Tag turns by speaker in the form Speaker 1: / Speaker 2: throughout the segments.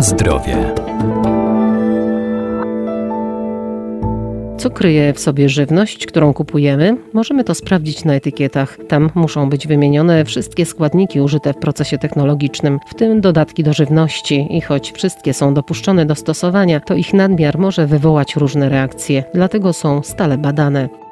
Speaker 1: Zdrowie. Co kryje w sobie żywność, którą kupujemy? Możemy to sprawdzić na etykietach. Tam muszą być wymienione wszystkie składniki użyte w procesie technologicznym, w tym dodatki do żywności. I choć wszystkie są dopuszczone do stosowania, to ich nadmiar może wywołać różne reakcje, dlatego są stale badane.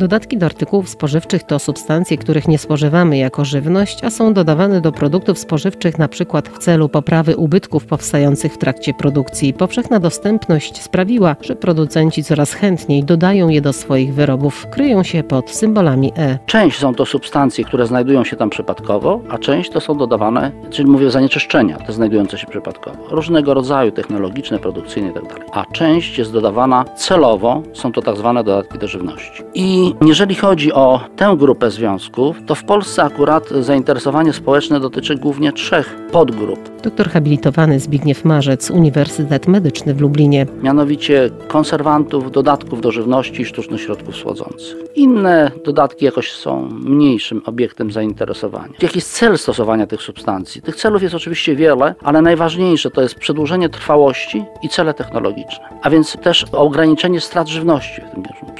Speaker 1: Dodatki do artykułów spożywczych to substancje, których nie spożywamy jako żywność, a są dodawane do produktów spożywczych przykład w celu poprawy ubytków powstających w trakcie produkcji. Powszechna dostępność sprawiła, że producenci coraz chętniej dodają je do swoich wyrobów. Kryją się pod symbolami E.
Speaker 2: Część są to substancje, które znajdują się tam przypadkowo, a część to są dodawane, czyli mówię zanieczyszczenia, te znajdujące się przypadkowo. Różnego rodzaju technologiczne, produkcyjne itd. Tak a część jest dodawana celowo, są to tak zwane dodatki do żywności. I jeżeli chodzi o tę grupę związków, to w Polsce akurat zainteresowanie społeczne dotyczy głównie trzech podgrup.
Speaker 1: Doktor habilitowany Zbigniew Marzec, Uniwersytet Medyczny w Lublinie.
Speaker 2: Mianowicie konserwantów, dodatków do żywności i sztucznych środków słodzących. Inne dodatki jakoś są mniejszym obiektem zainteresowania. Jaki jest cel stosowania tych substancji? Tych celów jest oczywiście wiele, ale najważniejsze to jest przedłużenie trwałości i cele technologiczne. A więc też ograniczenie strat żywności,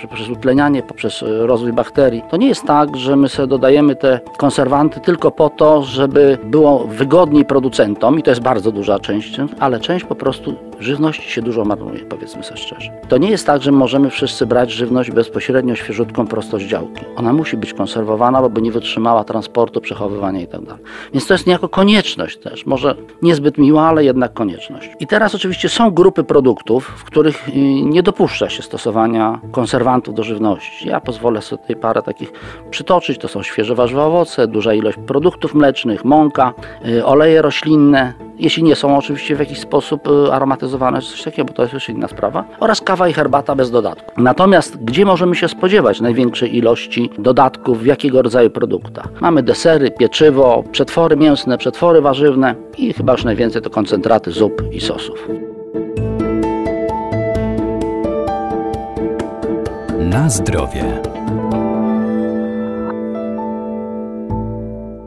Speaker 2: poprzez utlenianie, poprzez rozwój bakterii. To nie jest tak, że my sobie dodajemy te konserwanty tylko po to, żeby było wygodniej producentom i to jest bardzo duża część, ale część po prostu żywności się dużo marnuje, powiedzmy sobie szczerze. To nie jest tak, że możemy wszyscy brać żywność bezpośrednio świeżutką prosto z działki. Ona musi być konserwowana, bo by nie wytrzymała transportu, przechowywania itd. Tak Więc to jest niejako konieczność też, może niezbyt miła, ale jednak konieczność. I teraz oczywiście są grupy produktów, w których y, nie dopuszcza się stosowania konserwantów do żywności. Ja pozwolę sobie tutaj parę takich przytoczyć. To są świeże warzywa, owoce, duża ilość produktów mlecznych, mąka, y, oleje roślinne, jeśli nie są oczywiście w jakiś sposób y, aromatyzowane, czy coś takiego, bo to jest już inna sprawa, oraz kawa i herbata bez dodatku. Natomiast gdzie możemy się spodziewać największej ilości dodatków w jakiego rodzaju produktach? Mamy desery, pieczywo, przetwory mięsne, przetwory warzywne i chyba już najwięcej to koncentraty zup i sosów.
Speaker 1: Na zdrowie.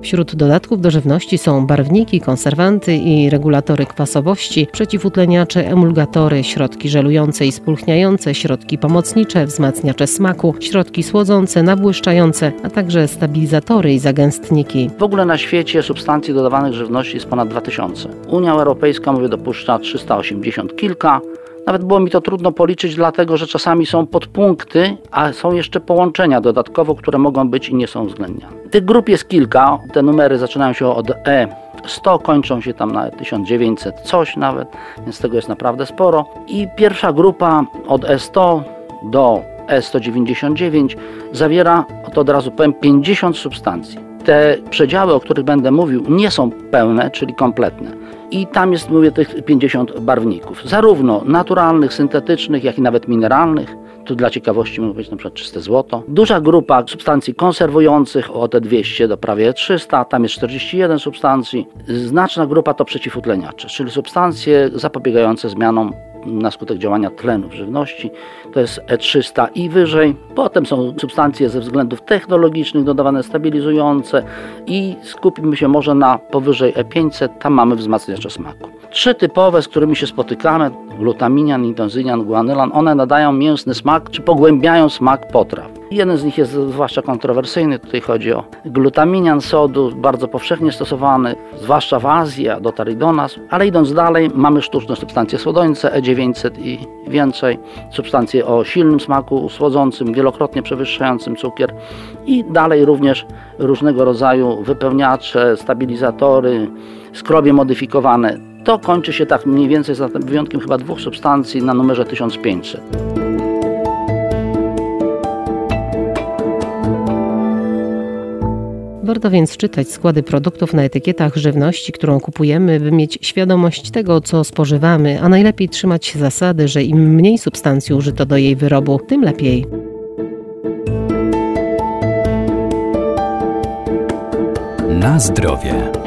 Speaker 1: Wśród dodatków do żywności są barwniki, konserwanty i regulatory kwasowości, przeciwutleniacze, emulgatory, środki żelujące i spulchniające, środki pomocnicze, wzmacniacze smaku, środki słodzące, nabłyszczające, a także stabilizatory i zagęstniki.
Speaker 2: W ogóle na świecie substancji dodawanych żywności jest ponad 2000. Unia Europejska, mówię, dopuszcza 380 kilka, nawet było mi to trudno policzyć, dlatego że czasami są podpunkty, a są jeszcze połączenia dodatkowo, które mogą być i nie są uwzględniane. Tych grup jest kilka. Te numery zaczynają się od E 100, kończą się tam na 1900 coś nawet, więc tego jest naprawdę sporo. I pierwsza grupa od E100 do E199 zawiera, to od razu powiem, 50 substancji. Te przedziały, o których będę mówił, nie są pełne, czyli kompletne i tam jest, mówię, tych 50 barwników, zarówno naturalnych, syntetycznych, jak i nawet mineralnych. Tu dla ciekawości mogę powiedzieć na przykład czyste złoto. Duża grupa substancji konserwujących o te 200 do prawie 300, tam jest 41 substancji. Znaczna grupa to przeciwutleniacze, czyli substancje zapobiegające zmianom na skutek działania tlenu w żywności. To jest E300 i wyżej. Potem są substancje ze względów technologicznych dodawane stabilizujące i skupimy się może na powyżej E500. Tam mamy wzmacniacze smaku. Trzy typowe, z którymi się spotykamy, glutaminian, intonzynian, guanylan, one nadają mięsny smak, czy pogłębiają smak potraw. Jeden z nich jest zwłaszcza kontrowersyjny, tutaj chodzi o glutaminian sodu, bardzo powszechnie stosowany, zwłaszcza w Azji, a dotarł do nas, ale idąc dalej mamy sztuczne substancje słodońce, E900 i więcej, substancje o silnym smaku słodzącym, wielokrotnie przewyższającym cukier. I dalej również różnego rodzaju wypełniacze, stabilizatory, skrobie modyfikowane, to kończy się tak mniej więcej, za wyjątkiem chyba dwóch substancji, na numerze 1500.
Speaker 1: Warto więc czytać składy produktów na etykietach żywności, którą kupujemy, by mieć świadomość tego, co spożywamy, a najlepiej trzymać się zasady, że im mniej substancji użyto do jej wyrobu, tym lepiej. Na zdrowie.